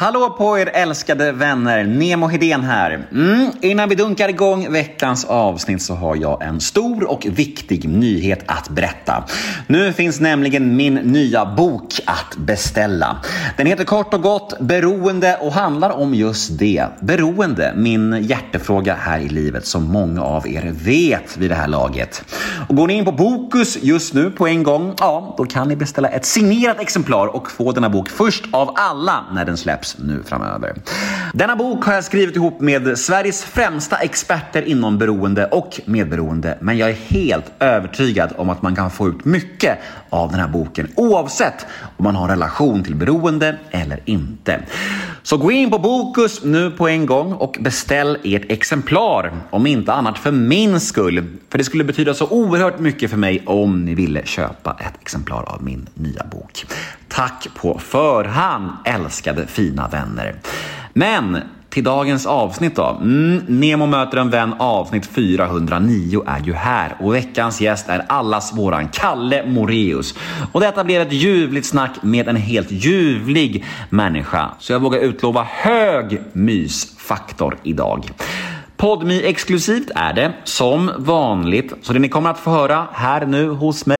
Hallå på er älskade vänner! Nemo Hedén här. Mm, innan vi dunkar igång veckans avsnitt så har jag en stor och viktig nyhet att berätta. Nu finns nämligen min nya bok att beställa. Den heter kort och gott Beroende och handlar om just det. Beroende, min hjärtefråga här i livet som många av er vet vid det här laget. Och går ni in på Bokus just nu på en gång, ja, då kan ni beställa ett signerat exemplar och få denna bok först av alla när den släpps nu framöver. Denna bok har jag skrivit ihop med Sveriges främsta experter inom beroende och medberoende, men jag är helt övertygad om att man kan få ut mycket av den här boken oavsett om man har en relation till beroende eller inte. Så gå in på Bokus nu på en gång och beställ ert exemplar, om inte annat för min skull. För det skulle betyda så oerhört mycket för mig om ni ville köpa ett exemplar av min nya bok. Tack på förhand, älskade fina vänner. Men till dagens avsnitt då. Mm, Nemo möter en vän avsnitt 409 är ju här och veckans gäst är allas våran Kalle Moreus. Och detta blir ett ljuvligt snack med en helt ljuvlig människa. Så jag vågar utlova hög mysfaktor idag. Podmi exklusivt är det, som vanligt. Så det ni kommer att få höra här nu hos mig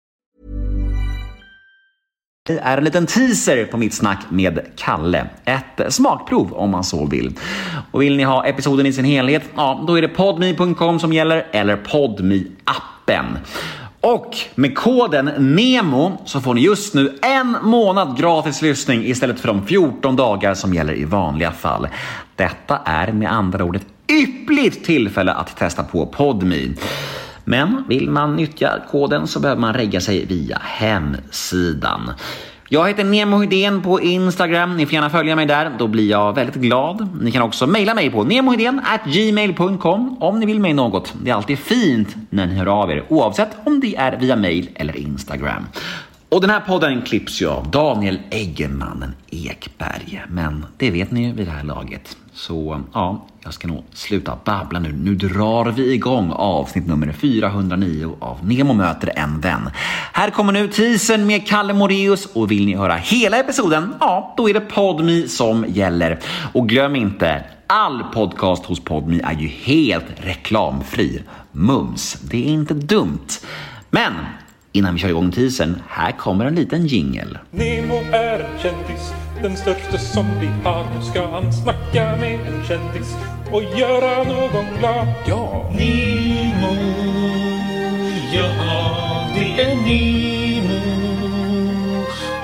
Det är en liten teaser på mitt snack med Kalle. Ett smakprov om man så vill. Och vill ni ha episoden i sin helhet, ja, då är det podme.com som gäller eller podmi appen Och med koden NEMO så får ni just nu en månad gratis lyssning istället för de 14 dagar som gäller i vanliga fall. Detta är med andra ord ett yppligt tillfälle att testa på Podme. Men vill man nyttja koden så behöver man regga sig via hemsidan. Jag heter Nemo Hedén på Instagram. Ni får gärna följa mig där. Då blir jag väldigt glad. Ni kan också mejla mig på gmail.com om ni vill mig något. Det är alltid fint när ni hör av er oavsett om det är via mejl eller Instagram. Och den här podden klipps ju av Daniel Eggemannen Ekberg. Men det vet ni ju vid det här laget. Så ja, jag ska nog sluta babbla nu. Nu drar vi igång avsnitt nummer 409 av Nemo möter en vän. Här kommer nu teasern med Kalle Moreus och vill ni höra hela episoden, ja, då är det Podmi som gäller. Och glöm inte, all podcast hos Podmi är ju helt reklamfri. Mums, det är inte dumt. Men innan vi kör igång teasern, här kommer en liten jingel. Nemo är en kändis, den största som vi har. Nu ska han snacka med en kändis och göra någon glad. Ja! Nemo, ja det är Nemo.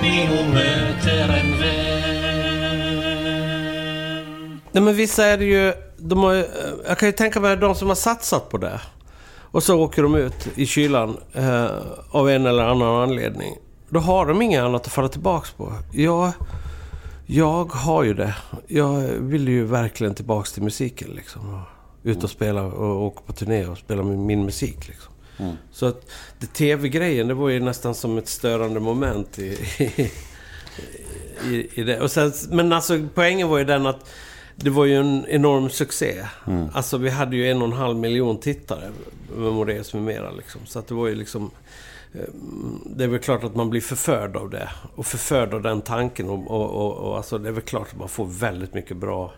Nemo möter en vän. Nej men vissa är det ju... De har, jag kan ju tänka mig de som har satsat på det. Och så åker de ut i kylan eh, av en eller annan anledning. Då har de inget annat att falla tillbaks på. Jag, jag har ju det. Jag vill ju verkligen tillbaks till musiken liksom. Ut och spela och åka på turné och spela min, musik liksom. Så att det tv-grejen, det var ju nästan som ett störande moment i, i, i, i det. Och sen, men alltså poängen var ju den att det var ju en enorm succé. Alltså vi hade ju en och en halv miljon tittare med Moraeus med mera liksom. Så att det var ju liksom... eh, Det är väl klart att man blir förförd av det. Och förförd av den tanken. Och, och, och, och alltså det är väl klart att man får väldigt mycket bra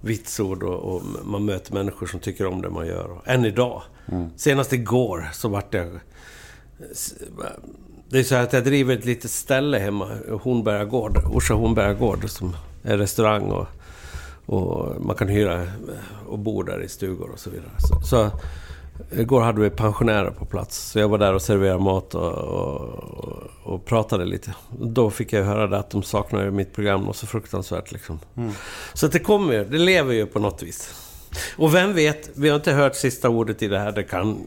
vitsord och, och man möter människor som tycker om det man gör. Än idag. Senast igår så vart jag... Det är så här att jag driver ett litet ställe hemma, Hornberga gård, Orsa Hornberga gård, som är restaurang och, och man kan hyra och bo där i stugor och så vidare. Så, så igår hade vi pensionärer på plats, så jag var där och serverade mat och, och, och pratade lite. Då fick jag höra det att de saknade mitt program något så fruktansvärt liksom. Så att det kommer ju, det lever ju på något vis. Och vem vet, vi har inte hört sista ordet i det här, det kan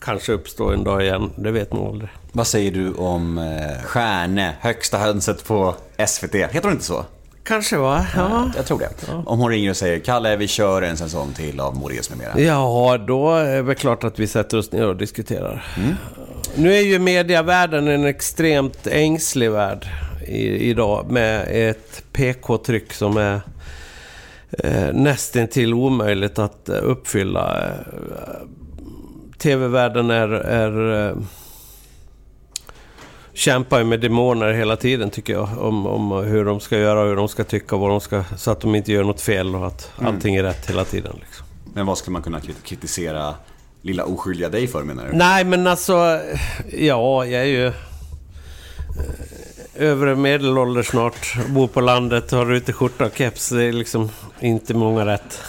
kanske uppstå en dag igen. Det vet man aldrig. Vad säger du om eh, Stjärne, högsta hönset på SVT? Heter hon inte så? Kanske va? Ja. Jag tror det. Om hon ringer och säger Kalle, vi kör en säsong till av Moraeus med mera. Ja, då är det klart att vi sätter oss ner och diskuterar. Nu är ju mediavärlden en extremt ängslig värld i, idag med ett PK-tryck som är eh, nästintill omöjligt att uppfylla. Eh, TV-världen är, är eh, kämpar ju med demoner hela tiden tycker jag. Om, om hur de ska göra, hur de ska tycka, vad de ska, så att de inte gör något fel och att allting är rätt hela tiden. Liksom. Men vad skulle man kunna krit- kritisera lilla oskyldiga dig för menar du? Nej, men alltså... Ja, jag är ju... eh, Övre medelålder snart. Bor på landet, har rutig och keps. Det är liksom inte många rätt.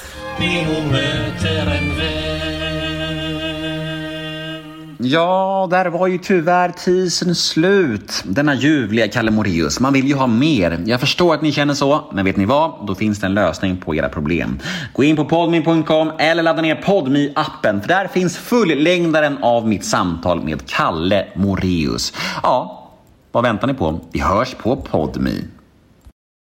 Ja, där var ju tyvärr tisen slut. Denna ljuvliga Kalle Moraeus. Man vill ju ha mer. Jag förstår att ni känner så, men vet ni vad? Då finns det en lösning på era problem. Gå in på podme.com eller ladda ner podme appen för där finns fullängdaren av mitt samtal med Kalle Moraeus. Ja, vad väntar ni på? Vi hörs på podme.